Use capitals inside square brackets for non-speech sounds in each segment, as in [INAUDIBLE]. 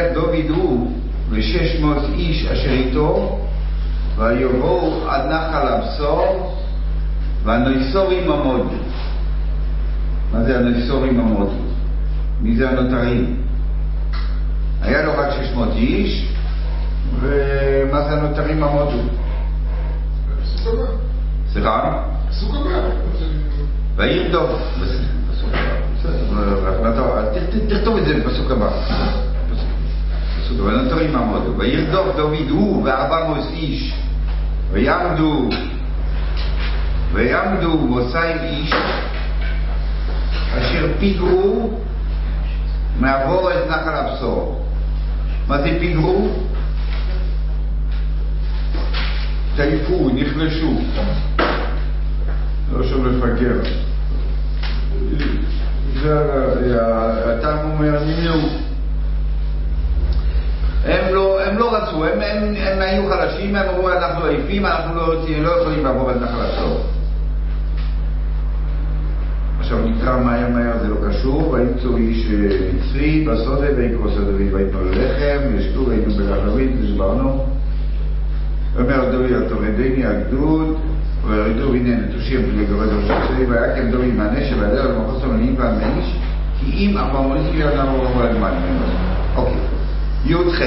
וילך דוד הוא ושש מאות איש אשר איתו, ויבואו עד נחל הבשור, והנויסורים עמודו. מה זה הנויסורים עמודו? מי זה הנותרים? היה לו רק 600 איש, ומה זה הנותרים עמודו? סליחה? פסוק הבא. ת- תכתוב את זה בפסוק הבא. פסוק הבא, נותרים עמודו. וירדוף דוד הוא וארבע מאות איש, ויעמדו, ויעמדו מאתיים איש, אשר פיגרו מעבור את נחל הבשור. מה זה פיגרו? טייפו, נחלשו. לא שם לפגר. זה הטעם אומר, נמנעו. הם לא, הם לא רצו, הם, הם, הם היו חלשים, הם אמרו אנחנו עייפים, אנחנו לא, רוצים- לא יכולים לעבור את נחל הסוף. עכשיו נקרא מהר מהר, זה לא קשור, וימצאו איש אה, מצרי בסודה ויקרוס דוד ויתנו לחם, וישתו ויתנו בגחלבית ושברנו. אומר דוד על תורדני הגדוד, וירדו והנה נטושים לגבי ראש הצעיר, ויקם דוד מהנשב וידע על מחוץ המניעים והמאיש, כי אם כי אדם לא יכול למען ממנו. אוקיי. י"ח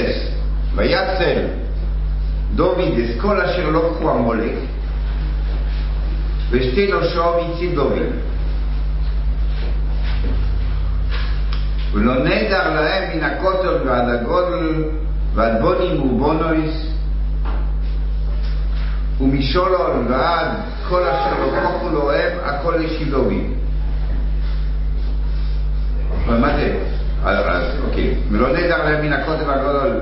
ויצל דוד את כל אשר לא קחו עמלק, ושתי נושעו והציל דוד. ולא נדר להם מן הכותל ועד הגודל ועד בונים ובונויס ומשולון ועד כל אשר לא כוחו לו הם הכל לשילומים. אבל מה זה? אז, אוקיי. ולא נדר להם מן הכותל והגודל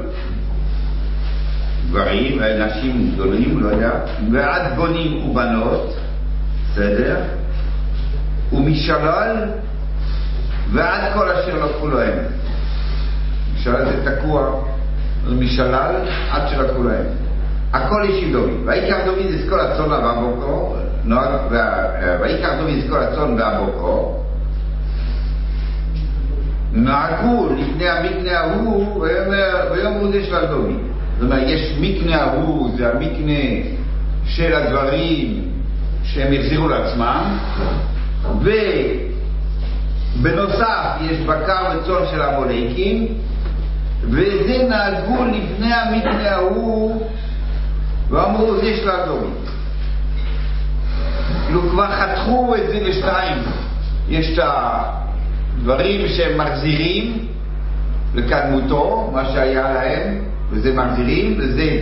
גברים, נשים גדולים, לא יודע, ועד בונים ובנות, בסדר? ומשלל ועד כל אשר לקחו להם. משלל זה תקוע, משלל עד שלקחו להם. הכל אישי דוד. ויקח דוד את כל הצאן והבוקו, נוהג, וה- ויקח דוד את כל הצאן והבוקו, נהגו לפני המקנה ההוא, ויאמרו זה של דוד. זאת אומרת, יש מקנה ההוא, זה המקנה של הדברים שהם החזירו לעצמם, ובנוסף יש בקר וצאן של המולקים, וזה נהגו לפני המקנה ההוא, ואמרו זה של הדוד. כאילו כבר חתכו את זה לשתיים. יש את הדברים שהם מחזירים לקדמותו, מה שהיה להם, וזה מחזירים, וזה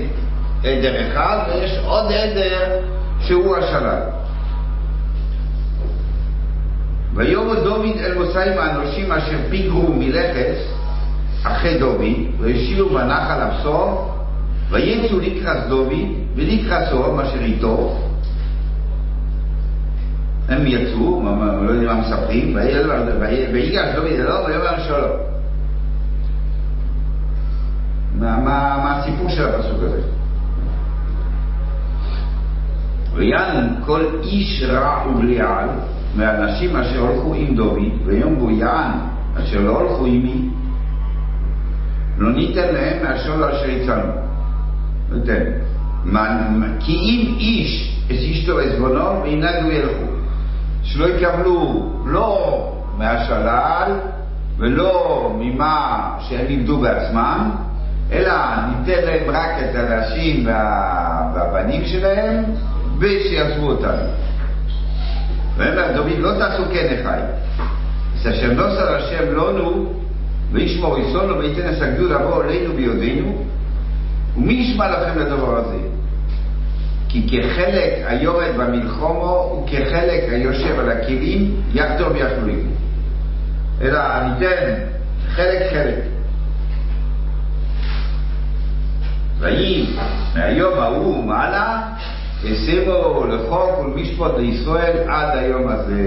עדר אחד, ויש עוד עדר שהוא השלל. ויאמר דוד אל מוסעים האנושים אשר פיגרו מלכס אחרי דוד, והשאירו בנחל הבשור, ויצאו לקראת דוד ולקראתו, מה אשר איתו. הם יצאו, לא יודעים מה מספרים, ויגש- דוד אלו ויאמר שלום. מה, מה, מה הסיפור של הפסוק הזה? ויען כל איש רע ובליעל מהאנשים אשר הלכו עם דוד, ויאמרו יען אשר לא הלכו עמי, לא ניתן להם מהשול אשר הצענו. נותן. כי אם איש את אשתו עזבונו וינהגו ילכו. שלא יקבלו לא מהשלל ולא ממה שהם לימדו בעצמם, אלא ניתן להם רק את הנשים וה... והבנים שלהם, ושיעזבו אותנו. ואומר דוד, לא תעשו כן אחי. אז אשר נוסר השם לנו, וישמור יסונו וייתן הסגדו לבוא עלינו ביודענו, ומי ישמע לכם לדבר הזה? כי כחלק היורד במלחומו וכחלק היושב על הכלים יחדור ויחלולים. אלא ניתן חלק חלק. ויהי מהיום ההוא מעלה, ישימו לחוק ולמשפט לישראל עד היום הזה.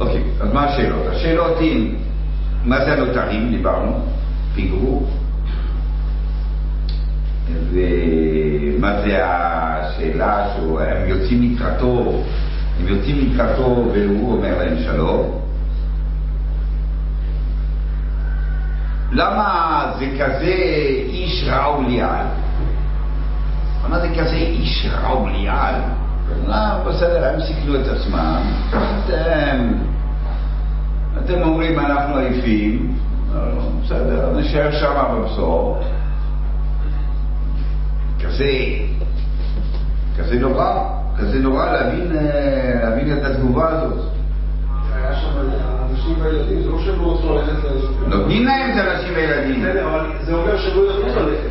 אוקיי, אז מה השאלות? השאלות הן, מה זה הנותרים? דיברנו, פיגרו. ומה זה השאלה שהם יוצאים לקראתו, הם יוצאים לקראתו והוא אומר להם שלום? למה זה כזה איש רע וליעל? למה זה כזה איש רע וליעל? לא, בסדר, הם סיכנו את עצמם, אתם, אתם אומרים אנחנו עייפים, בסדר, נשאר שם בבשור. כזה, כזה נורא, כזה נורא להבין, להבין את התגובה הזאת. היה שם אנשים והילדים, זה לא שהם לא רצו ללכת ל... נותנים להם את הנשים והילדים. בסדר, אבל זה אומר שהם לא יכלו ללכת.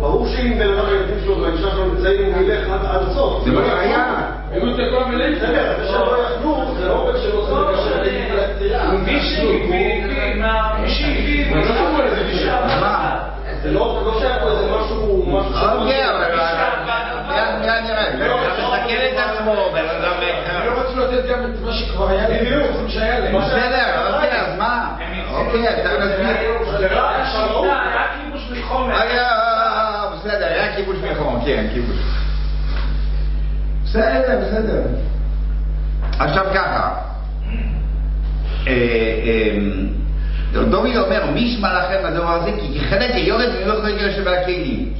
ברור שאם בן אדם הילדים שלו והאישה שלו נמצאים, הוא ילך עד הסוף. זה מה שהיה. היו את הכל מלאים. בסדר, זה שהם לא יכלו, זה לא אומר שהם לא צריכים לקשר מי שהביא, מי שהביא, לא? זה לא לא איזה אוקיי, אבל מיד נראה. מסתכל את עצמו, בן אדם הם לא רצו לתת גם את מה שכבר היה להם, בדיוק. בסדר, אוקיי, אז מה? אוקיי, אתה מסביר. זה רע, עכשיו לא. היה כיבוש מחומר. היה, בסדר, היה כיבוש מלחמה, כן, כיבוש. בסדר, בסדר. עכשיו ככה, דוד אומר, מי ישמע לכם הדבר הזה? כי כחלק היורד ולא יכול להיות שווה הכלים.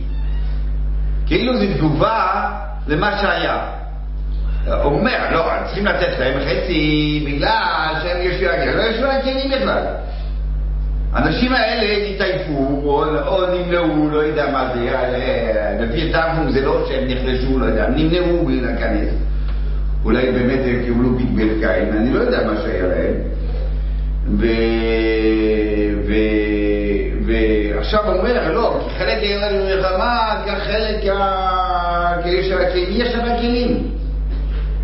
כאילו זו תגובה למה שהיה. הוא אומר, לא, צריכים לתת להם חצי בגלל שהם על הכלים, לא על הכלים בכלל. האנשים האלה התעייפו או, או נמנעו, לא יודע מה זה, אה, לפי תרגום זה לא שהם נחלשו, לא יודע, הם נמנעו מלהיכנס. אולי באמת הם קיבלו בגבל קין, אני לא יודע מה שהיה להם. ו... ו... ועכשיו הוא אומר, לא, כי חלק היה למלחמה, כחלק ה... יש על הכלים.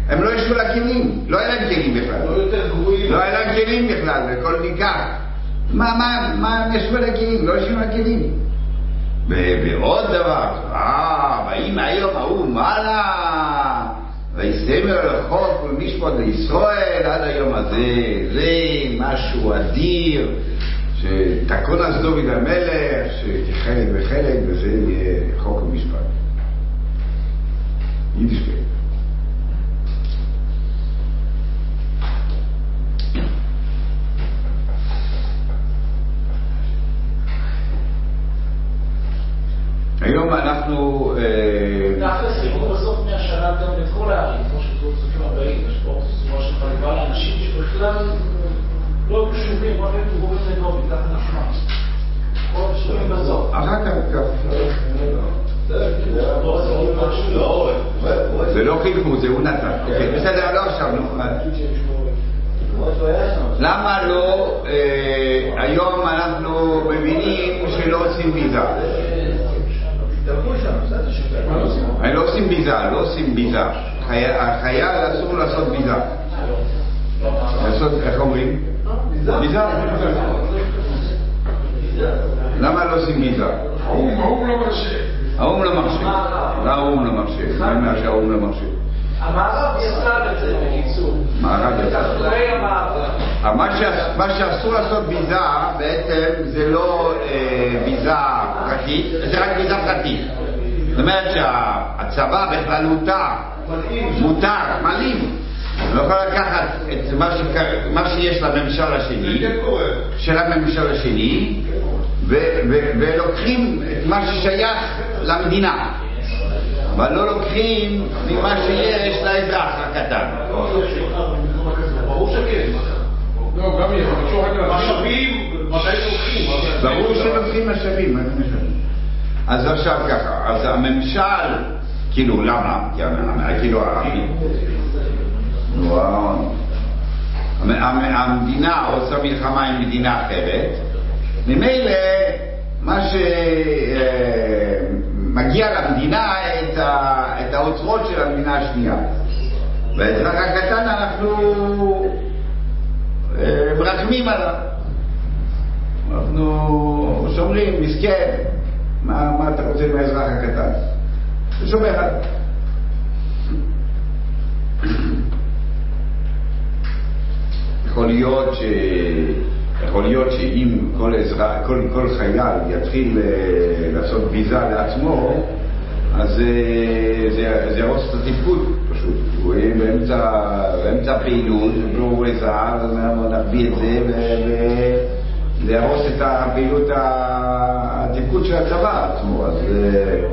הם לא ישבו על הכלים, לא היה להם כלים בכלל. לא יותר גרועים. לא היה להם כלים בכלל, בכל ניקח. מה, מה, מה הם ישבו על הכלים? לא ישבו. ו- ועוד דבר, אה, ויהי מהיום ההוא מעלה, ויסמר לחוק ולמשפט לישראל עד היום הזה. זה משהו אדיר, שתקון אז דוד המלך, שחלק וחלק, וזה יהיה חוק ומשפט. יידיש. היום אנחנו... אה, תכלס חיבור בסוף מהשנה גם את כל הערים, כמו שזו פסוקים הבאים, יש פה סדרה של חליבה לאנשים שבכלל לא קשורים, רק הם דיבורים לנובי, ככה נשמע. כל הקשורים בסוף. אחר כך, זה לא חילקו, זה הוא נתן. אוקיי, בסדר, לא עכשיו. למה לא, אה, היום אנחנו מבינים שלא עושים ביזה. לא עושים ביזה, לא עושים ביזה. חי- החייל אסור לעשות ביזה. לעשות, איך אומרים? ביזה. למה לא עושים ביזה? האו"ם, האו"ם לא מרשה. האו"ם לא מרשה. לא האו"ם לא מרשה. אני אומר שהאו"ם לא מרשה. המערב יצא לזה בקיצור. מערב המערב. מה מה שאסור לעשות ביזה בעצם זה לא אה, ביזה פרטית, זה רק ביזה פרטית. זאת אומרת שהצבא בכלל מותר, מעלים. לא יכול לקחת את מה, שק- מה שיש לממשל השני. של הממשל השני, ו- ו- ולוקחים את מה ששייך למדינה, אבל לא לוקחים ממה שיש לאזרח הקטן. ברור שכן. לא, גם משאבים, מתי לוקחים? ברור שלוקחים משאבים? אז עכשיו ככה, אז הממשל, כאילו, למה? כאילו, המ- המדינה עושה מלחמה עם מדינה אחרת, ממילא מה שמגיע למדינה את, ה... את האוצרות של המדינה השנייה. והאזרח הקטן אנחנו אה, מרחמים עליו. אנחנו שומרים, מסכן, מה, מה אתה רוצה מהאזרח הקטן? שומר עליו. יכול להיות ש... יכול להיות שאם כל, אזרח, כל, כל חייל יתחיל אה, לעשות ויזה לעצמו, אז אה, זה, זה יהרוס את התפקוד פשוט. הוא יהיה באמצע, באמצע פעילות, והוא עזר, אז אנחנו נביא את זה, וזה יהרוס את הפעילות, התפקוד של הצבא עצמו. אז, אה,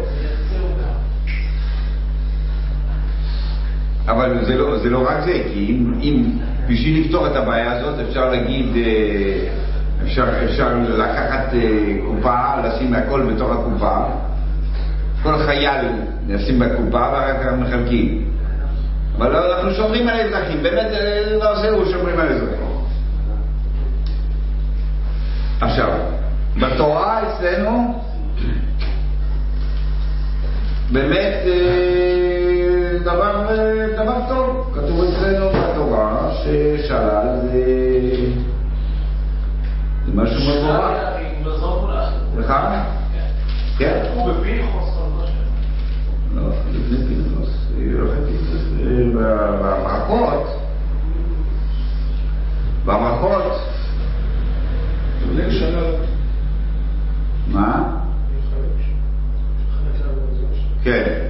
אבל זה לא, זה לא רק זה, כי אם, אם בשביל לפתור את הבעיה הזאת אפשר להגיד, אה, אפשר, אפשר לקחת אה, קופה, לשים הכל בתוך הקופה, כל חייל נשים בקופה ואחר כך מחלקים. אבל לא, אנחנו שומרים על האזרחים, באמת אה, לא זהו, שומרים על האזרחים. עכשיו, בתורה אצלנו באמת דבר, דבר טוב, כתוב אצלנו ששלל זה, זה משהו מבורך. סליחה? כן? הוא בפנחוס, אבל לא. לא, לפני פינדרוס, בברכות, בברכות, ליל שנה. מה? כן.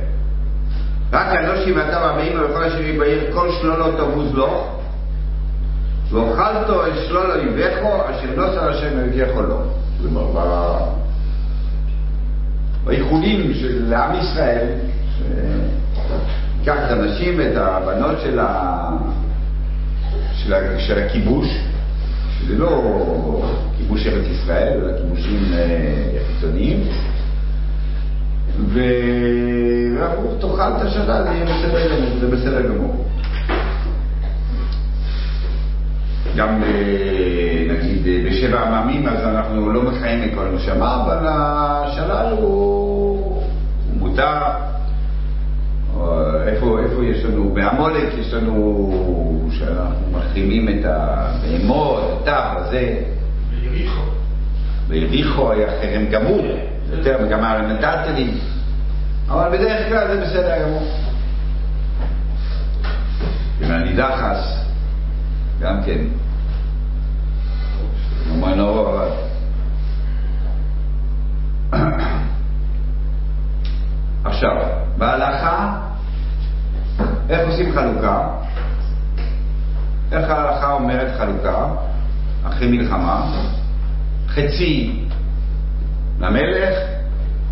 רק אנושי ואתה והבאים ולכל אשר בעיר כל שלולו תבוז לו ואוכלתו את שלול אויביך אשר נוסר השם אלוקיך לו. כלומר, ב- בייחולים של עם ישראל, שיקח את הנשים ואת הבנות של, ה... של, ה... של הכיבוש, שזה לא כיבוש ארץ ישראל, אלא כיבושים אה, חיצוניים, ו... ואמרו, תאכל את השנה, זה בסדר גמור. גם אה, נגיד אה, בשבע עממים אז אנחנו לא מחיים את כל הנשמה, אבל השלל הוא, הוא מותר. איפה, איפה יש לנו, בעמולק יש לנו, שאנחנו מחרימים את הבהמות, את הטף הזה. ביריחו היה חרם גמור, יותר גם על המטלטלים, אבל בדרך כלל זה בסדר גמור. ומהנידחס, גם כן. כמובן לא אבל. עכשיו, בהלכה, איך עושים חלוקה? איך ההלכה אומרת חלוקה? אחרי מלחמה, חצי למלך,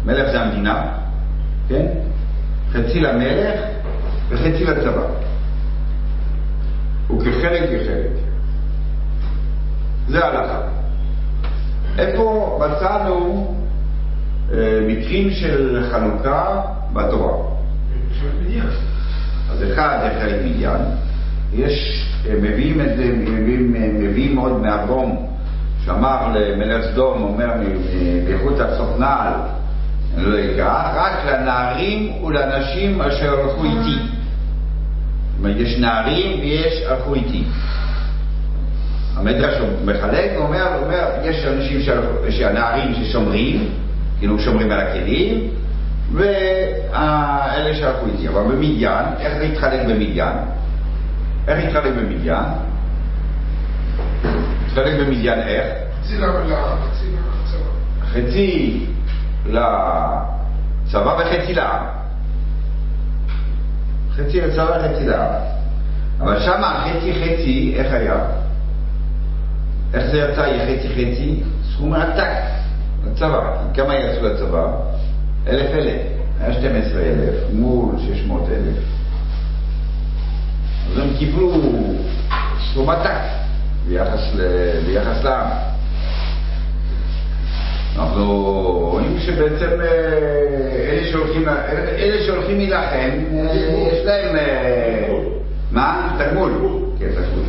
מלך זה המדינה, כן? חצי למלך וחצי לצבא. וכחלק כחלק. זה ההלכה. איפה מצאנו אה, מקרים של חלוקה בתורה? אז אחד זה חלק מדיין. יש, אה, מביאים את זה, מביאים, אה, מביאים עוד מאברום, שאמר למלך סדום, אומר, באיכות הסוכנל, אני לא אקח, רק לנערים ולנשים אשר הלכו איתי. זאת אומרת, יש נערים ויש הלכו איתי. המדרש מחלק ואומר, אומר, יש אנשים, שהנערים ששומרים, כאילו שומרים על הכלים, ואלה שהלכו איתי. אבל במדיין, איך זה התחלק במדיין? איך התחלק במדיין? התחלק במדיין איך? חצי לצבא וחצי לעם. חצי לצבא וחצי לעם. אבל שם חצי חצי, איך היה? איך זה יצא חצי חצי? סכום עתק לצבא. כמה יצאו לצבא? אלף אלף. היה 12 אלף מול 600 אלף. אז הם קיבלו סכום עתק ביחס, ל, ביחס לעם. אנחנו רואים שבעצם אה, אלה שהולכים, אלה שהולכים להילחם, יש להם... אה, מה? תגמול. כן, תגמול.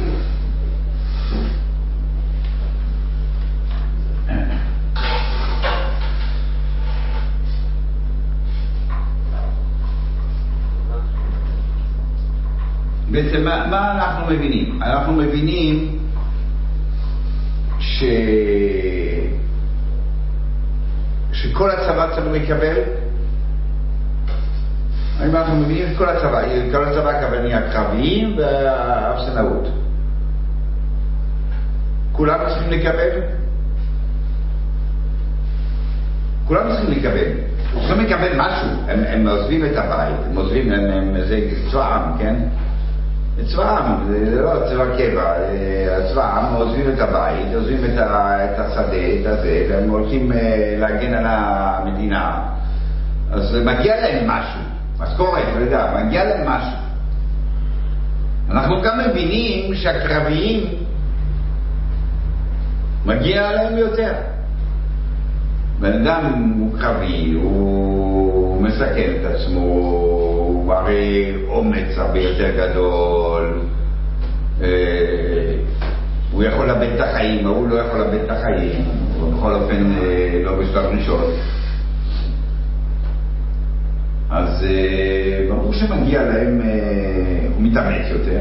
בעצם מה, מה אנחנו מבינים? אנחנו מבינים ש... שכל הצבא צריך לקבל, האם אנחנו מבינים את כל הצבא, כל הצבא הכוונה הקרביים והאפסנאות. כולם צריכים לקבל? כולם צריכים לקבל. צריכים לקבל משהו, הם, הם עוזבים את הבית, הם עוזבים, הם, הם, זה צבא עם, כן? צבא העם, זה לא צבא קבע, צבא העם עוזבים את הבית, עוזבים את, ה, את השדה, את הזה, והם הולכים אה, להגן על המדינה, אז מגיע להם משהו, משכורת, לא יודע, מגיע להם משהו. אנחנו גם מבינים שהקרביים מגיע להם יותר. בן אדם הוא קרבי, הוא מסכן את עצמו, הוא אומץ הרבה יותר גדול, אה, הוא יכול לאבד את החיים, ההוא לא יכול לאבד את החיים, בכל אופן אה, לא בשלב ראשון. אז אה, ברור שמגיע להם, הוא מתאמץ יותר.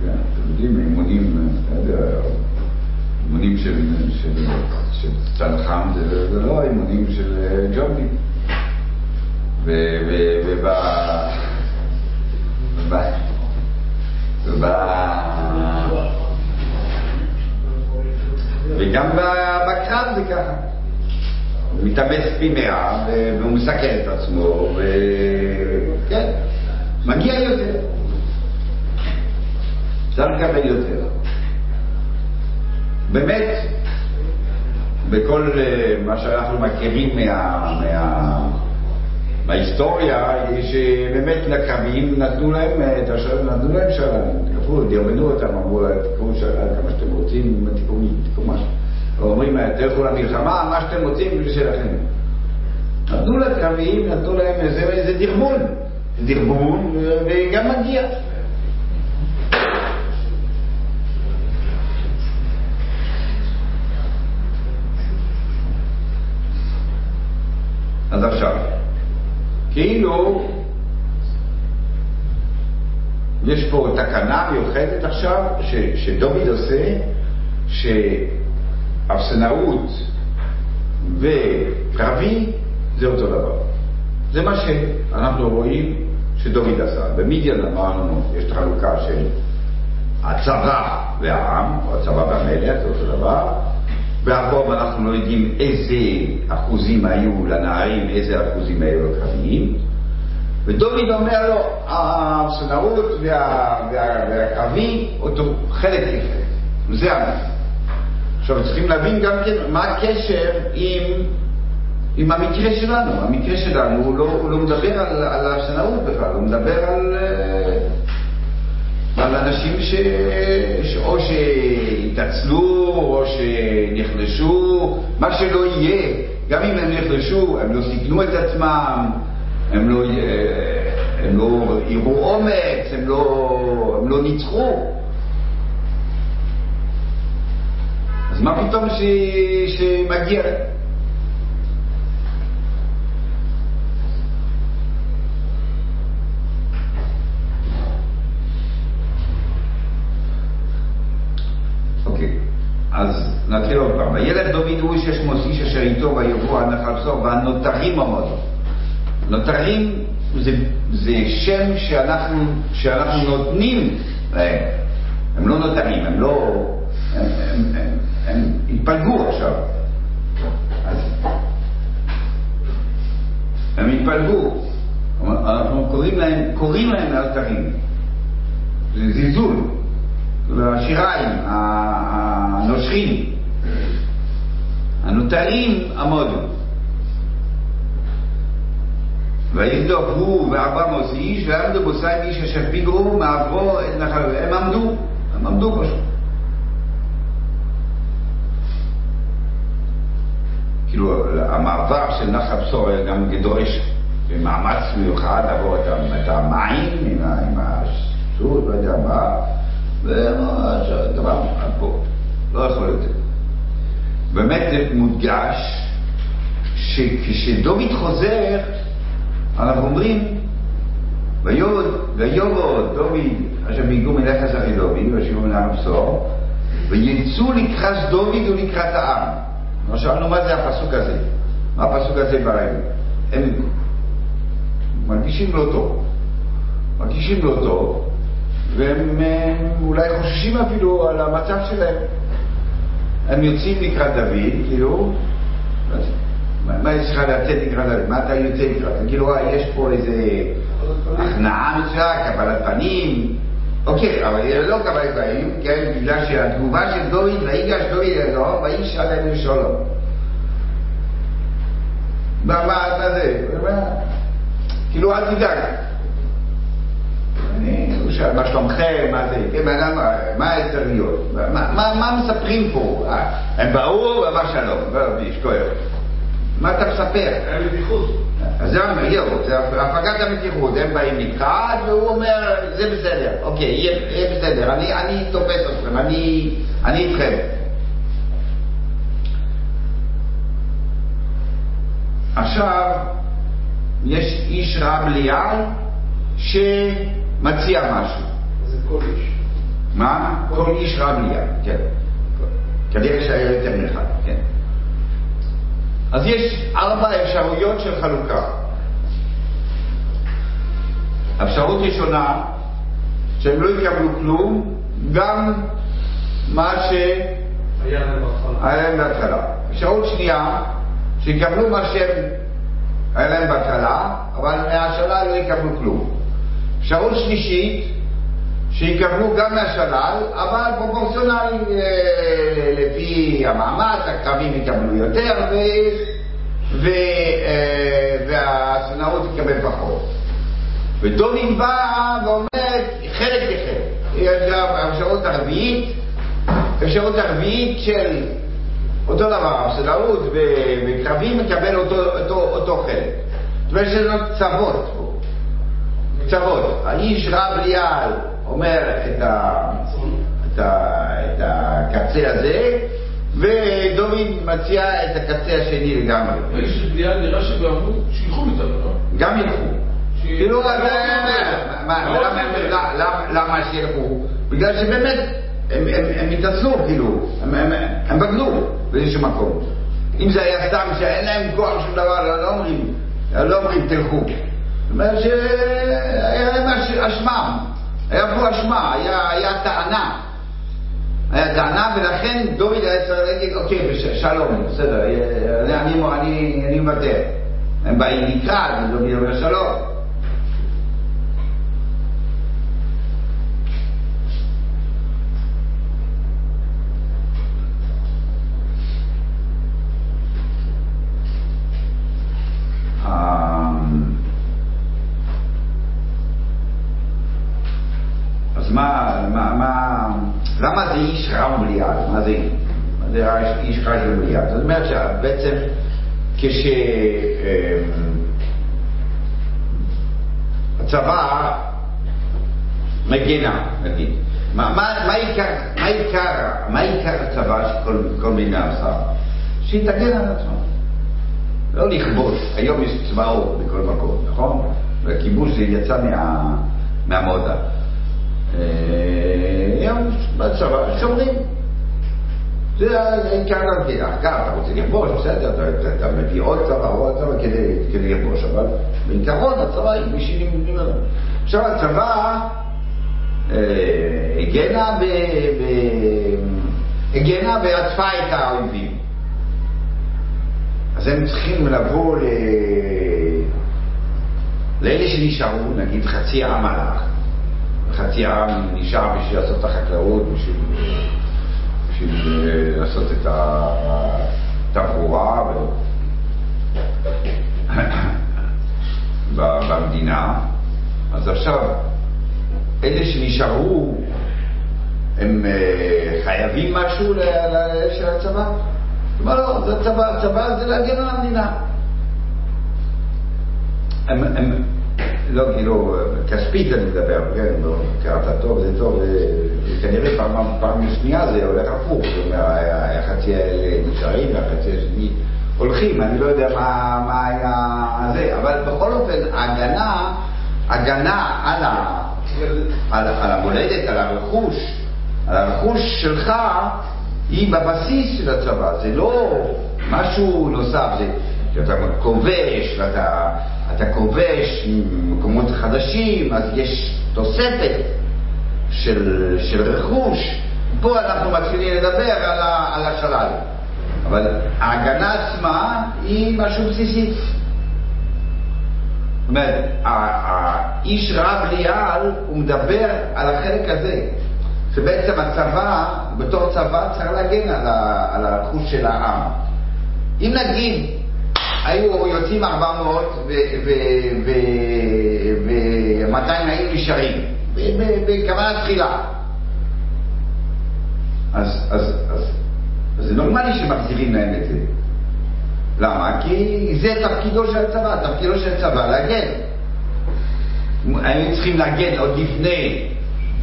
כן, אתם יודעים, אימונים, אתה יודע, אימונים של, צנחן זה, לא אימונים של ג'ובים. וגם בקרב זה ככה. הוא מתאמץ פי מאה והוא מסכן את עצמו, וכן, מגיע יותר. אפשר לקבל יותר. באמת, בכל מה שאנחנו מכירים מה... מה בהיסטוריה, שבאמת לקווים נתנו להם את השלום, נתנו להם שלום, כפו, דרבנו אותם, אמרו להם, תקראו שלום כמה שאתם רוצים, תקראו משהו. אומרים, תלכו למלחמה, מה שאתם רוצים, זה שלכם. נתנו לקרבים, נתנו להם איזה, איזה דרבון, וגם מגיע. אז עכשיו, כאילו יש פה תקנה מיוחדת עכשיו ש, שדוד עושה שאפסנאות וקרבי זה אותו דבר. זה מה שאנחנו רואים שדוד עשה. במדיאן אמרנו, יש את החלוקה של הצבא והעם, או הצבא והמלך, זה אותו דבר. והרוב אנחנו לא יודעים איזה אחוזים היו לנערים, איזה אחוזים היו לקרביים. ודוד אומר לו, וה, והקרבי, אותו חלק כחלק. זה המסר. עכשיו צריכים להבין גם כן מה הקשר עם, עם המקרה שלנו. המקרה שלנו הוא לא, הוא לא מדבר על, על האפסנאות בכלל, הוא מדבר על... על אנשים ש... או שהתעצלו, או שנחלשו, מה שלא יהיה, גם אם הם נחלשו, הם לא סיכנו את עצמם, הם לא, הם לא יראו אומץ, הם לא, הם לא ניצחו. אז מה פתאום ש... שמגיע להם? 600 איש אשר איתו ויבוא עד נחלתו, והנותרים עמוד. נותרים זה, זה שם שאנחנו, שאנחנו נותנים להם. הם לא נותרים, הם לא... הם, הם, הם, התפלגו עכשיו. אז הם התפלגו. אנחנו קוראים להם, קוראים להם נותרים זה זלזול. השיריים, הנושרים. הנותרים עמודו. ויבדוק הוא וארבע מאות איש, ועמדו בו שיים איש אשר פיגרו מעברו את נחל... הם עמדו, הם עמדו פשוט. כאילו, המעבר של נחל בשור היה גם דורש במאמץ מיוחד לעבור את המים עם הסוס, לא יודע מה, וגמרנו, עד פה, לא יכול יותר. באמת מודגש שכשדוד חוזר, אנחנו אומרים, ויובו דוד אשר ביגו מלך אחרי דוד, וישיבו מנהר הבשור, ויצאו לקראת דוד ולקראת העם. לא שאלנו מה זה הפסוק הזה, מה הפסוק הזה ברגל. הם מרגישים לא טוב, מרגישים לא טוב, והם אולי חוששים אפילו על המצב שלהם. הם יוצאים לקראת דוד, כאילו, מה יש לך לצאת לקראת דוד? מה אתה יוצא לקראת? כאילו, יש פה איזה הכנעה מצויה, קבלת פנים, אוקיי, אבל לא קבלת פנים, כן, בגלל שהתגובה של דוד, ויגש דוד אלוהים, ויש עלינו שלום. מה, מה זה? כאילו, אל תדאג. שאל, מה שלומכם, מה זה, כן, מה צריך להיות? מה מספרים פה? הם באו ואמר שלום, יש כואב. מה אתה מספר? אז זה יואו, זה הפגת המתיחות, הם באים לקראת, והוא אומר, זה בסדר, אוקיי, יהיה בסדר, אני תופס אתכם, אני איתכם. עכשיו, יש איש רב ליעל שמציע משהו. זה כל איש. מה? כל איש רב ליעל, כן. כנראה שהיה יותר מאחד, כן. אז יש ארבע אפשרויות של חלוקה. אפשרות ראשונה, שהם לא יקבלו כלום, גם מה היה להם בהתחלה. אפשרות שנייה, שיקבלו מה שהם היה להם בהתחלה, אבל מהשלל לא יקבלו כלום. אפשרות שלישית, שיקבלו גם מהשלל, אבל פרופורציונלי אה, לפי המאמץ, הקרבים יקבלו יותר, ו... ו... אה, והסונאות יקבל פחות. ודומין בא ואומר חלק לחלק. יש גם אפשרות הרביעית, אפשרות הרביעית של אותו דבר, הסונאות וקרבים מקבל אותו, אותו, אותו חלק. זאת אומרת שזה קצוות. קצוות. האיש רב ליעל אומר את, ה, את, ה, את הקצה הזה, ודוד מציע את הקצה השני לגמרי. האיש של בליעל נראה שגם אמרו, שילכו איתנו, לא? גם ילכו. כאילו, למה שילכו? בגלל שבאמת, הם התעצלו, כאילו, הם בגדו באיזשהו מקום. אם זה היה סתם שאין להם כוח שום דבר, לא אומרים, לא אומרים תלכו. זאת אומרת שהיה להם אשמם. היה פה אשמה, היה, היה טענה. היה טענה, ולכן דוד היה צריך להגיד, אוקיי, שלום, בסדר, אני, אני, אני מוותר. הם באים לקראת, ודוד אומר שלום. אז מה, מה, מה, למה זה איש רע ומליעד? מה זה, מה זה ומליעד? זאת אומרת שבעצם כשהצבא מגנה, נגיד, מה, מה, מה, עיקר, מה, עיקר, מה עיקר הצבא שכל מדינה עושה? שהיא תגן על עצמה. לא לכבוש, היום יש צבאות בכל מקום, נכון? והכיבוש זה יצא מה, מהמודה. היום בצבא שומרים. זה עיקר המדינה. אגב, אתה רוצה לכבוש, בסדר, אתה מביא עוד צבא, עוד צבא כדי לכבוש, אבל בעיקרון הצבא היא בשביל... עכשיו הצבא הגנה הגנה ועטפה את האויבים. אז הם צריכים לבוא. לאלה שנשארו, נגיד חצי עם הלך, חצי העם נשאר בשביל לעשות את החקלאות, בשביל, בשביל לעשות את. [COUGHS] ב- במדינה, אז עכשיו, אלה שנשארו, הם אה, חייבים משהו של הצבא? אמר לא, זה צבא, צבא זה להגן על המדינה. הם, הם, לא, כאילו, כספית אני מדבר, כן, קראת טוב, זה טוב, זה, זה כנראה פעם, פעם שנייה זה הולך הפוך, זאת אומרת, החצי האלה נשארים והחצי השני הולכים, אני לא יודע מה, מה היה זה, אבל בכל אופן, הגנה, הגנה על, ה, על, על המולדת, על הרכוש, על הרכוש שלך, היא בבסיס של הצבא, זה לא משהו נוסף, זה שאתה כובש, ואתה אתה כובש מקומות חדשים, אז יש תוספת של, של רכוש. פה אנחנו מתחילים לדבר על, על השלל. אבל ההגנה עצמה היא משהו בסיסי. זאת אומרת, האיש רב ליעל, הוא מדבר על החלק הזה, שבעצם הצבא, בתור צבא, צריך להגן על, על הרכוש של העם. אם נגיד, היו יוצאים 400 ו-200 היו נשארים, בכוונה תחילה. אז, אז, אז, אז זה נורמלי שמחזירים להם את זה. למה? כי זה תפקידו של הצבא, תפקידו של הצבא להגן. היינו צריכים להגן עוד לפני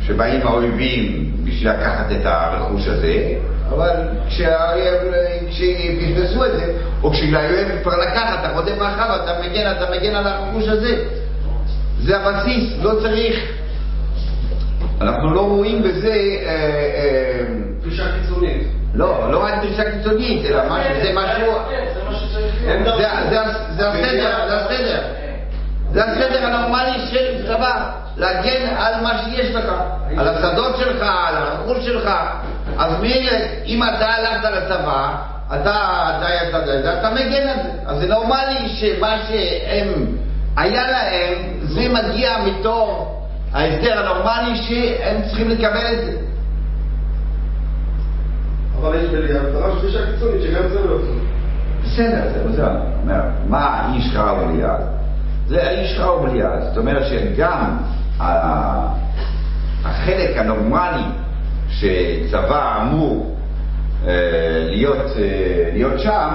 שבאים האויבים בשביל לקחת את הרכוש הזה, אבל כשהאויב, כשפספסו את זה, או כשהאויב כבר לקח, אתה רודף מאחר, אתה מגן, אתה מגן על הרכוש הזה. זה הבסיס, לא צריך. אנחנו לא רואים בזה... אה, אה, דרישה קיצונית. לא, לא רק דרישה קיצונית, אלא זה משהו... זה, זה, זה הסדר, זה הסדר. זה הסדר הנורמלי של צבא, להגן על מה שיש לך, על השדות שלך, על הרכוש שלך. אז מילא, אם אתה הלכת לצבא, אתה, אתה, אתה, אתה, אתה מגן על זה. אז זה נורמלי שמה שהם, היה להם, זה מגיע מתור ההסדר הנורמלי שהם צריכים לקבל את זה. אבל יש בהגדרה של דרישה קיצונית, שגם זה לא. בסדר, זה בסדר. מה איש קרא וליד? זה האיש קרא וליד. זאת אומרת שגם החלק הנורמלי שצבא אמור אה, להיות, אה, להיות שם,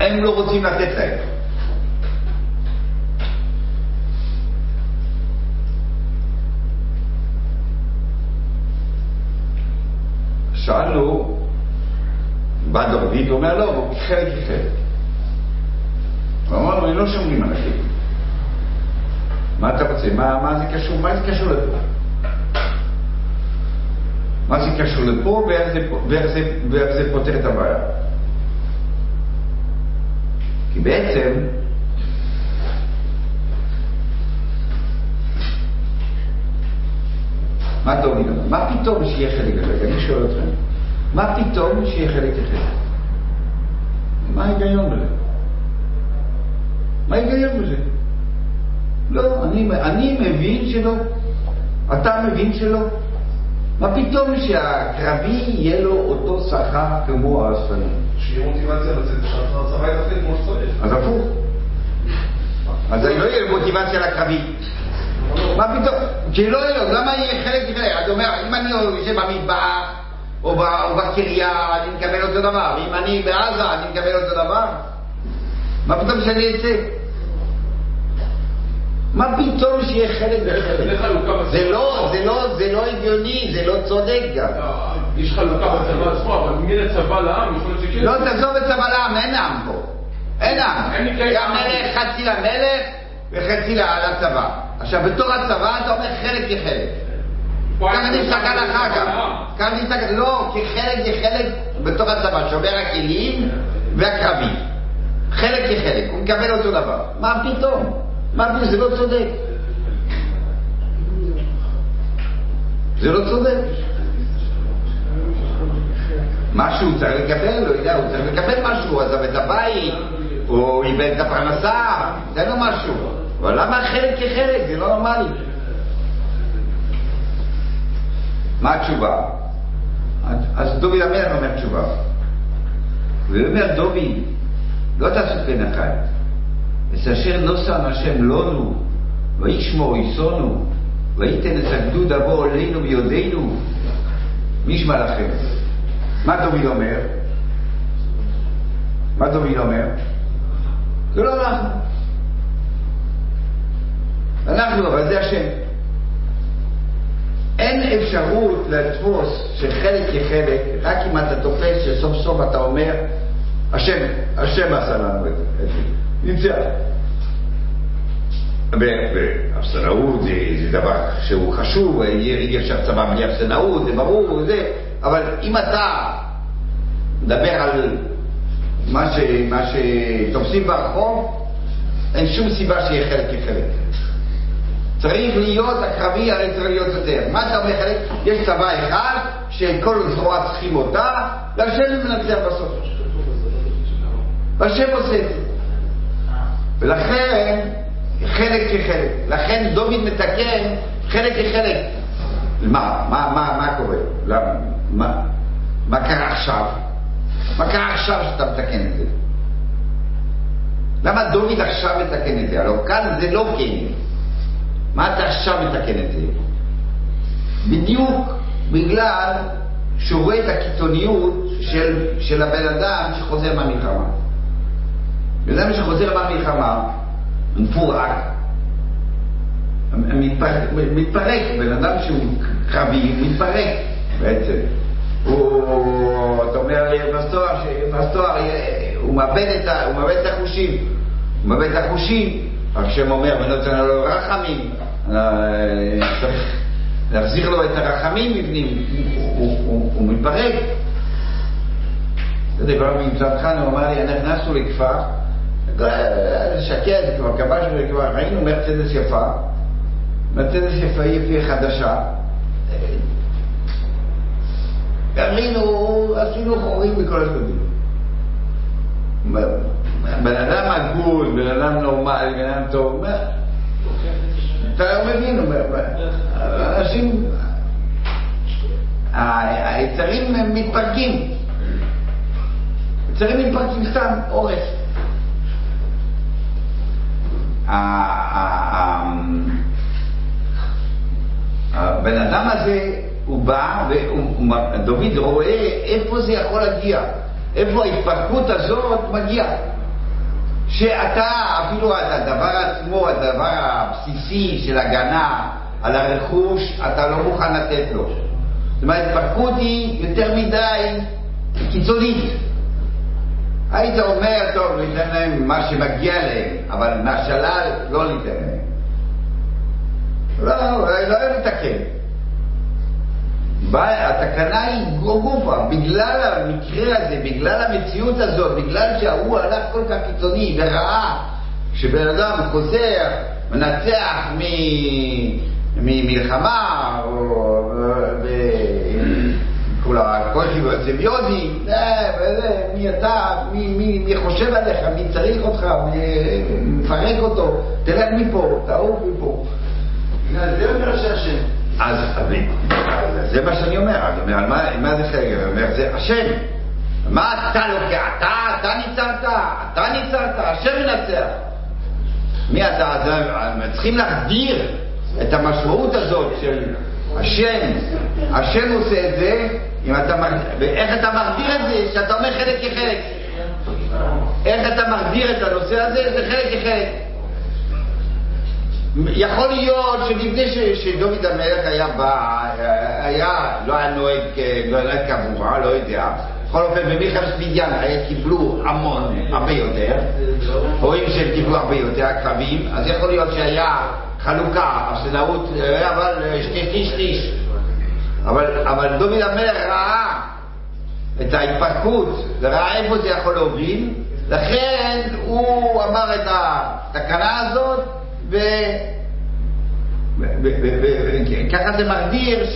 הם לא רוצים לתת להם. שאלנו, בא דוד, הוא אומר, לא, הוא חלק כחלק. הוא אמר לו, אני לא שומרים על הכלים. מה אתה רוצה? מה, מה זה קשור? מה זה קשור לפה? מה זה קשור לפה ואיך זה, ואיך זה, ואיך זה פותר את הבעיה? כי בעצם, מה טוב לי? מה פתאום שיהיה חלק אחר? אני שואל אתכם. מה פתאום שיהיה חלק אחר? מה ההיגיון בזה? מה ההיגיון בזה? לא, אני, אני מבין שלא. אתה מבין שלא. מה פתאום שהקרבי יהיה לו אותו שכר כמו האספני? שיהיה מוטיבציה לצאת, שהצבא יתפקד כמו שצריך. אז הפוך. אז לא יהיה מוטיבציה לקרבי. מה פתאום? כי לא יהיה לו, למה יהיה חלק? אתה אומר, אם אני יושב במטבח או בקריה, אני מקבל אותו דבר. אם אני בעזה, אני מקבל אותו דבר. מה פתאום שאני אצא? מה פתאום שיהיה חלק וחלק? זה לא, זה לא, זה לא הגיוני, זה לא צודק גם. לא, יש חלוקה בצבא עצמו, אבל מן הצבא לעם יכול להיות שכן. לא תעזוב את צבא לעם, אין עם פה. אין עם. המלך חצי למלך וחצי לצבא. עכשיו, בתור הצבא אתה אומר חלק כחלק. ככה נסתכל אחר כך. ככה נסתכל, לא, כי חלק כחלק בתור הצבא, שומר הכלים והקרבי. חלק כחלק, הוא מקבל אותו דבר. מה פתאום? מה פתאום? זה לא צודק. זה לא צודק. משהו הוא צריך לקבל, לא יודע, הוא צריך לקבל משהו, הוא עזב את הבית, הוא איבד את הפרנסה, זה לא משהו. אבל למה חלק כחלק? זה לא נורמלי. מה התשובה? אז דובי המלך אומר תשובה. והוא אומר, דובי, לא תעשו כן אחת, את אשר נוסם השם לנו, וישמור יסונו, וייתן את הגדוד הבוא עלינו ביודענו, מי ישמע לכם? מה דוד אומר? מה דוד אומר? זה לא אנחנו. אנחנו, אבל זה השם. אין אפשרות לתפוס שחלק כחלק, רק אם אתה תופס שסוף סוף אתה אומר, השם, השם עשה לנו את זה, נמצא. ואפסנאות זה, זה דבר שהוא חשוב, אי אפשר צבא בלי אפסנאות, זה ברור, זה, אבל אם אתה מדבר על מה, ש, מה שתופסים ברחוב, אין שום סיבה שיהיה חלק כחלק. צריך להיות הקרבי, הרי צריך להיות יותר. מה אתה אומר חלק? יש צבא אחד שכל זרוע צריכים אותה, והשם מנצח בסוף. והשם עושה את זה. ולכן, חלק כחלק. לכן דוד מתקן חלק כחלק. מה, מה, מה, מה קורה? למה? מה, מה קרה עכשיו? מה קרה עכשיו שאתה מתקן את זה? למה דוד עכשיו מתקן את זה? הלוא כאן זה לא כן. מה אתה עכשיו מתקן את זה? בדיוק בגלל שהוא רואה את הקיצוניות של, של הבן אדם שחוזר מהמלחמה. בן אדם שחוזר מהמלחמה, מפורק, מתפרק, מתפרק, בן אדם שהוא קרבי, מתפרק בעצם. הוא, אתה אומר לי, בסתואר, הוא מאבד את החושים, הוא מאבד את החושים, השם אומר, ונותן לו רחמים, צריך להחזיר לו את הרחמים מבנים, הוא מתפרק. זה דבר מצדך, הוא אמר לי, נכנסנו לכפר, שקט, כבר כבשנו, כבר ראינו מרצדס יפה, מרצדס יפה יפה חדשה. ראינו, עשינו חורים בכל הצדדים. בן אדם הגון, בן אדם נורמלי, בן אדם טוב, אתה לא מבין, אנשים, היצרים מתפרקים. היצרים מתפרקים סתם, עורף. הבן אדם הזה, הוא בא, ודוד רואה איפה זה יכול להגיע, איפה ההתפרקות הזאת מגיעה. שאתה, אפילו הדבר עצמו, הדבר הבסיסי של הגנה על הרכוש, אתה לא מוכן לתת לו. זאת אומרת, ההתפרקות היא יותר מדי קיצונית. היית אומר, טוב, ניתן להם מה שמגיע להם, אבל מהשלל לא ניתן להם. לא, לא, לא לתקן. התקנה היא גופה, בגלל המקרה הזה, בגלל המציאות הזאת, בגלל שההוא הלך כל כך קיצוני וראה שבן אדם חוזר, מנצח ממלחמה, או כל הקושי והסיביוזי, מי אתה, מי חושב עליך, מי צריך אותך, מפרק אותו, תלך מפה, תעוף מפה. זה אומר שהשם. אז זה מה שאני אומר, אני אומר, על מה, מה זה חלק? אני אומר, זה השם. מה אתה לוקח? אתה, אתה ניצרת, אתה ניצרת, השם מנצח. מי אתה? אז צריכים להחדיר את המשמעות הזאת של השם. השם עושה את זה, אם אתה מגדיר, איך אתה מגדיר את זה? שאתה אומר חלק כחלק. איך אתה מגדיר את הנושא הזה? זה חלק כחלק. יכול להיות שלפני שדוד המלך היה בא, היה, לא היה נוהג, לא היה קבוע, לא יודע. בכל אופן, במלחמת היה קיבלו המון, הרבה יותר. רואים שהם קיבלו הרבה יותר, הקרבים, אז יכול להיות שהיה חלוקה, ארסנאות, אבל שני שליש שליש. אבל, אבל דוד המלך ראה את ההתפרקות, וראה איפה זה יכול להוביל, לכן הוא אמר את התקנה הזאת, וככה זה מגדיר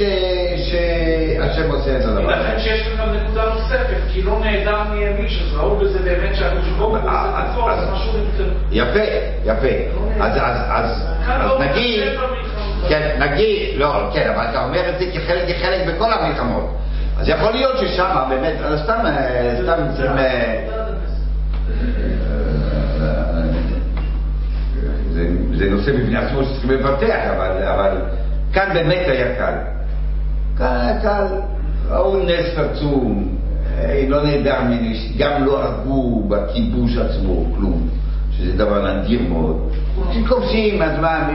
שהשם עושה את הדבר. לכן שיש גם נקודה נוספת, כי לא נעדר מימין, אז ראו בזה באמת שהקדוש ברוך הוא עושה תפור, אז משהו. יפה, יפה. אז נגיד, כן, נגיד, לא, כן, אבל אתה אומר את זה כחלק כחלק בכל המלחמות. אז יכול להיות ששם באמת, סתם, סתם צריכים... זה, נושא בפני עצמו שצריכים לפתח, אבל, כאן באמת היה קל. כאן היה קל, ראו נס עצום, אה, לא נהדר ממני, גם לא הרגו בכיבוש עצמו כלום, שזה דבר נדיר מאוד. כובשים, אז מה,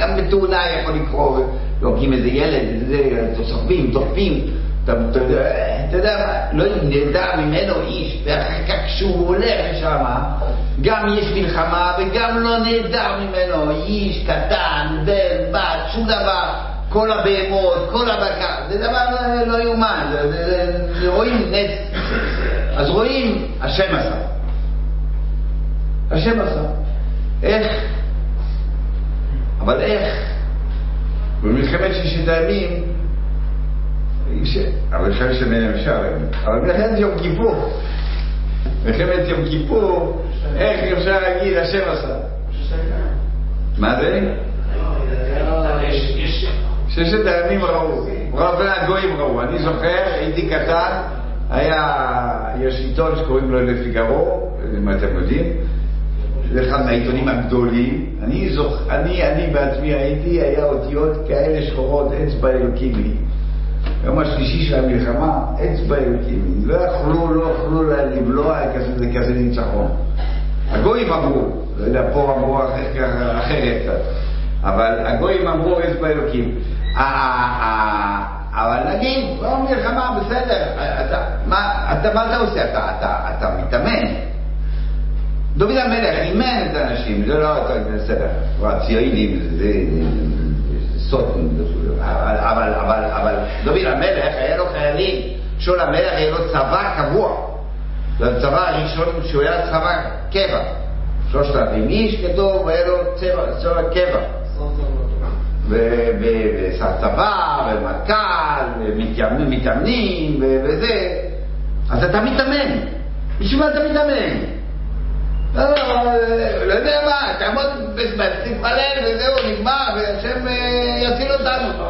גם בתאונה יכול לקרות, הורגים איזה ילד, זה, תוספים, תוקפים. אתה, יודע מה, לא נדע ממנו איש, ואחר כך כשהוא הולך לשם, גם יש מלחמה וגם לא נהדר ממנו איש קטן, בן, בת, שום דבר, כל הבהמות, כל הבקר, זה דבר לא יאומן, רואים נס, אז רואים, השם עשה. השם עשה. איך? אבל איך? במלחמת ששת הימים, אבל מלחמת ששת הימים אפשר, אבל מלחמת יום כיפור, מלחמת יום כיפור, איך אפשר להגיד השם עשה? מה זה? ששת הימים ראו, רוב הגויים ראו, אני זוכר, הייתי קטן, היה, יש עיתון שקוראים לו לפיגרו, אם אתם יודעים, זה אחד מהעיתונים הגדולים. אני, זוכ... אני, אני בעצמי הייתי, היה אותיות כאלה שחורות, אצבע אלוקים לי. יום השלישי של המלחמה, אצבע אלוקים לי. לא יכלו, לא יכלו לבלוע כזה, כזה ניצחון. הגויים אמרו, לא יודע, פה אמרו אחרת אבל הגויים אמרו אצבע אלוקים. אבל נגיד, לא מלחמה, בסדר, אתה, מה, אתה, עושה? אתה מתאמן. דוד המלך אימן את האנשים, זה לא, בסדר, הציונים זה סוד, אבל, אבל, אבל דוד המלך היה לו חיילים, שאול המלך היה לו צבא קבוע, זה הצבא הראשון שהוא היה צבא קבע, שלושת אלפים איש כתוב, היה לו צבא קבע. ושר צבא, ומטכ"ל, ומתאמנים, וזה, אז אתה מתאמן. בשביל מה אתה מתאמן? לא, לא יודע מה, תעמוד תתפלל וזהו, נגמר, והשם יציל אותנו.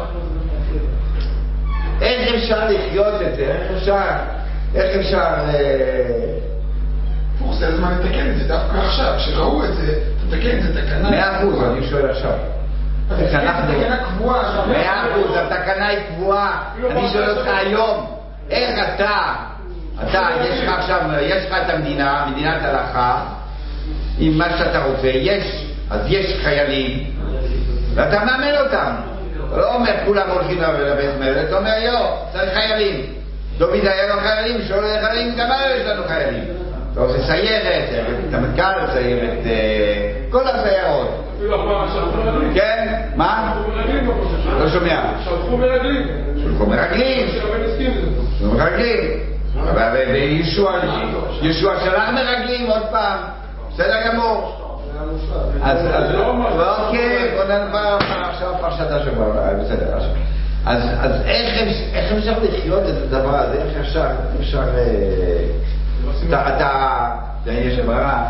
איך אפשר לחיות את זה? איך אפשר, איך אפשר... הפוך, זה הזמן לתקן את זה דווקא עכשיו, כשראו את זה, תתקן את זה, תקנה. מאה אחוז, אני שואל עכשיו. איך אנחנו... מאה אחוז, התקנה היא קבועה. אני שואל אותך היום, איך אתה, אתה, יש לך עכשיו, יש לך את המדינה, מדינת הלכה, עם מה שאתה רוצה, יש, אז יש חיילים, ואתה מאמן אותם. אתה לא אומר כולם הולכים לבית מלך, אתה אומר יו, צריך חיילים. דוד היה לו חיילים, שאול היה חיילים, גם היום יש לנו חיילים. אתה עושה סיירת, את המנכ"ל, סיירת, כל הסיירות. כן? מה? לא שומע. שלחו מרגלים. שלחו מרגלים. שלחו מרגלים. וישוע שלח מרגלים עוד פעם. בסדר גמור. אז אוקיי, בוא נדבר עכשיו פרשת השבוע, בסדר. אז איך אפשר לחיות את הדבר הזה? איך אפשר, אפשר... אתה, יש ברירה.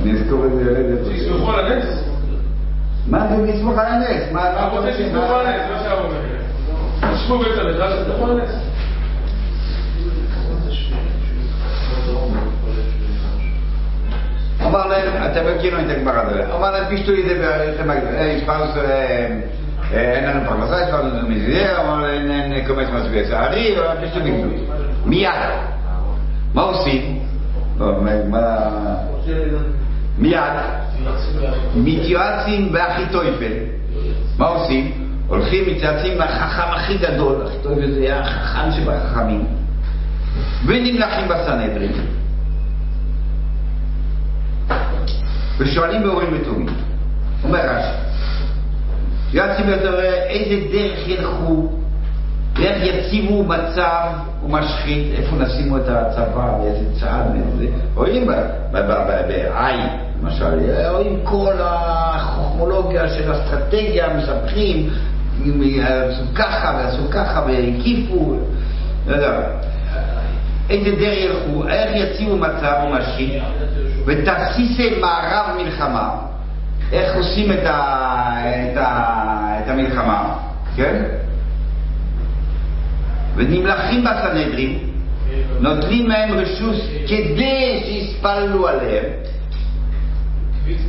אני אזכור את זה. שיסמכו על הנס? מה זה לסמוך על הנס? מה אתה רוצה שיסמכו על הנס? לא שהרב אומר. תשבו בית המדרש, תסמכו על הנס. אמר להם, אתם מכירים את הגמרא הזאת, אמר להם, פשטו לי את זה, אין לנו פרנסה, יש לנו מזה, אמר להם, אין קומץ מסביע צערי, פשטו מתייעצים באחיתויפל. מה עושים? הולכים, מתייעצים לחכם הכי גדול, אחיתויפל זה היה החכם שבחכמים, ונמלכים בסנהדרין. ושואלים באורים ותומים. אומר רש"י, יועצים יותר איזה דרך ילכו, איך יציבו מצב ומשחית, איפה נשימו את הצבא, באיזה צעד, באיזה... רואים בעין, למשל, רואים כל החוכמולוגיה של אסטרטגיה, מספחים, עשו ככה ועשו ככה והקיפו, לא יודע. איזה דרך ילכו, איך יציבו מצב ומשחית, ותסיסי מערב מלחמה. איך עושים את, ה, את, ה, את המלחמה, כן? ונמלכים בסנהדרין, נותנים להם רשות כדי שיספללו עליהם.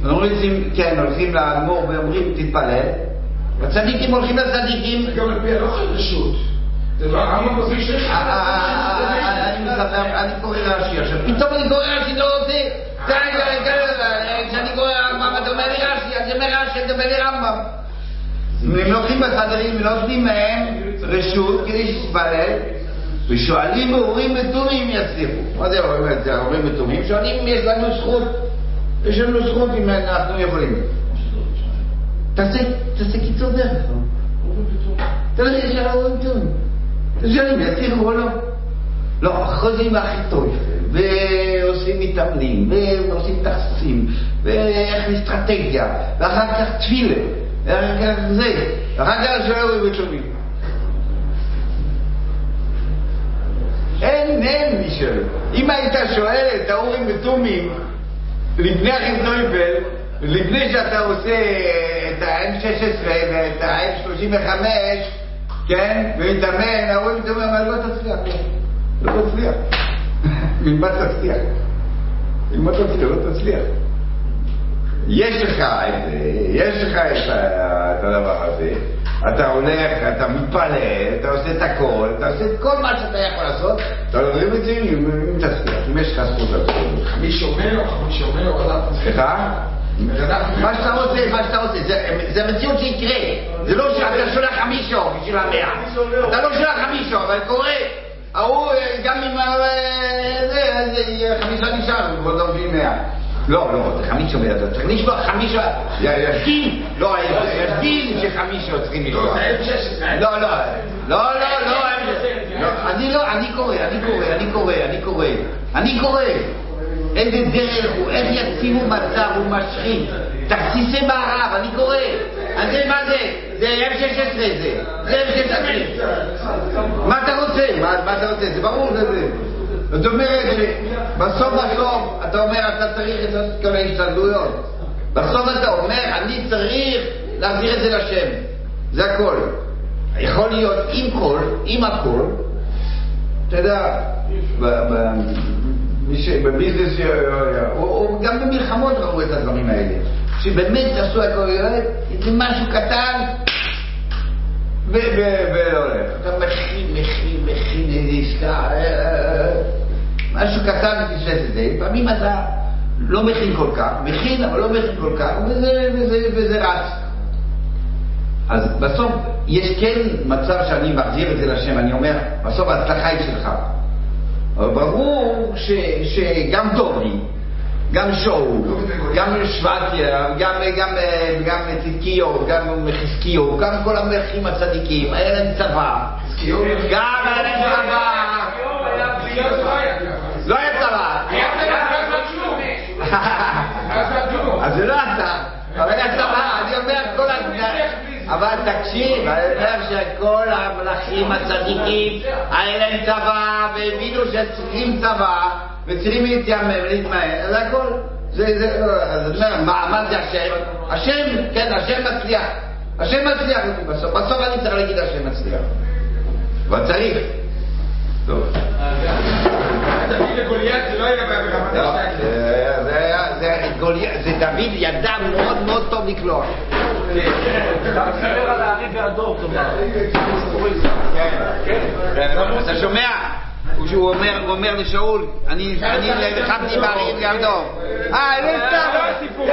הולכים, כן, הולכים לאדמו"ר ואומרים תתפלל, והצדיקים הולכים לצדיקים. גם על פי הלא לא הרמב"ם מביא שיש... אה, אה, אה, אני קורא רש"י עכשיו, פתאום אני קורא רש"י, לא רוצה, די, די, די, כשאני קורא רמב"ם, אתה אומר לי רש"י, אני אומר רש"י, אתה אומר לי רמב"ם. הם לוקחים בחדרים ונותנים להם רשות כדי שיתפלל, ושואלים הורים מתומים אם יצליחו. מה זה הורים מתומים? שואלים אם יש לנו זכות. יש לנו זכות אם אנחנו יכולים. תעשה, תעשה קיצור דרך. אתה יודע שההורים מתומים. אתה שואל אם יצליחו או לא. לא, חוזרים הכי טוב, ועושים מתאמנים, ועושים תכסים, ואיך אסטרטגיה, ואחר כך תפילה, ואחר כך זה, ואחר כך שואלים וטובים. אין, אין מי שואל. אם היית שואל את האורים ותומים לפני החיזויבל, לפני שאתה עושה את ה-M16 ואת ה-M35, כן, ומתאמן, האורים ותומים אמר, לא תצליח, לא תצליח. [LAUGHS] ללמד תצליח. ללמד תצליח, לא תצליח. יש לך את זה, יש לך את הדבר הזה, אתה הולך, אתה מתפלל, אתה עושה את הכל, אתה עושה את כל מה שאתה יכול לעשות, אתה לא דברים את זה, אם תצליח, אם יש לך זכות לעשות. מי שומר, מי שומר, סליחה? מה שאתה רוצה, מה שאתה רוצה, זה- מציאות שיקרה, זה לא שאתה שולח מישהו בשביל המאה, אתה לא שולח מישהו, אבל קורה, ההוא גם אם ה- זה, זה חמישה נשאר, הוא לא מביא מאה. לא, לא, זה חמישה מאה, אתה צריך לשלוח חמישה, יש דין, לא, יש דין שחמישה צריכים לשלוח. לא, לא, לא, לא, לא, הם- לא, אני לא, אני קורא, אני קורא, אני קורא, אני קורא, אני קורא. איזה דרך הוא, איך יציבו מצב, הוא משחית. תכסיסי מערב, אני קורא. אז זה מה זה? זה M16 זה. זה M16. מה אתה רוצה? מה אתה רוצה? זה ברור, זה זה. זאת אומרת, בסוף בסוף, אתה אומר, אתה צריך את כל ההשתדלויות. בסוף אתה אומר, אני צריך להחזיר את זה לשם. זה הכל. יכול להיות עם כל, עם הכל, אתה יודע, בביזנס, או גם במלחמות ראו את הדברים האלה, שבאמת עשו הכל, זה משהו קטן, והולך. אתה מכין, מכין, מכין איזה עסקה, משהו קטן את זה. לפעמים אתה לא מכין כל כך, מכין אבל לא מכין כל כך, וזה, וזה, וזה רץ. אז בסוף יש כן מצב שאני מחזיר את זה לשם, אני אומר, בסוף ההצלחה היא שלך. אבל ברור ש, שגם דורי, גם שאול, גם שבטיה, גם, גם, גם צדקיו, גם חזקיו, גם כל המלכים הצדיקים, היה להם צבא. גם היה להם צבא. לא היה צבא. אז זה לא אתה, אבל היה צבא, אני אומר כל הדברים. אבל תקשיב, אני אומר שכל המלכים הצדיקים, היה להם צבא, והבינו שצריכים צבא, וצריכים להתיימם, להתמהר, זה הכל. זה, זה, אז אני מה, מה זה השם? השם, כן, השם מצליח. השם מצליח אותי בסוף. בסוף אני צריך להגיד השם מצליח. אבל צריך. טוב. דוד וגוליית זה לא היה ברמת לא, דוד ידע מאוד מאוד טוב לקלוע. אתה תאמר. אתה שומע? הוא אומר, הוא אומר לשאול, אני נלחמתי בארי והדור. אה, סתם, לא סיפור.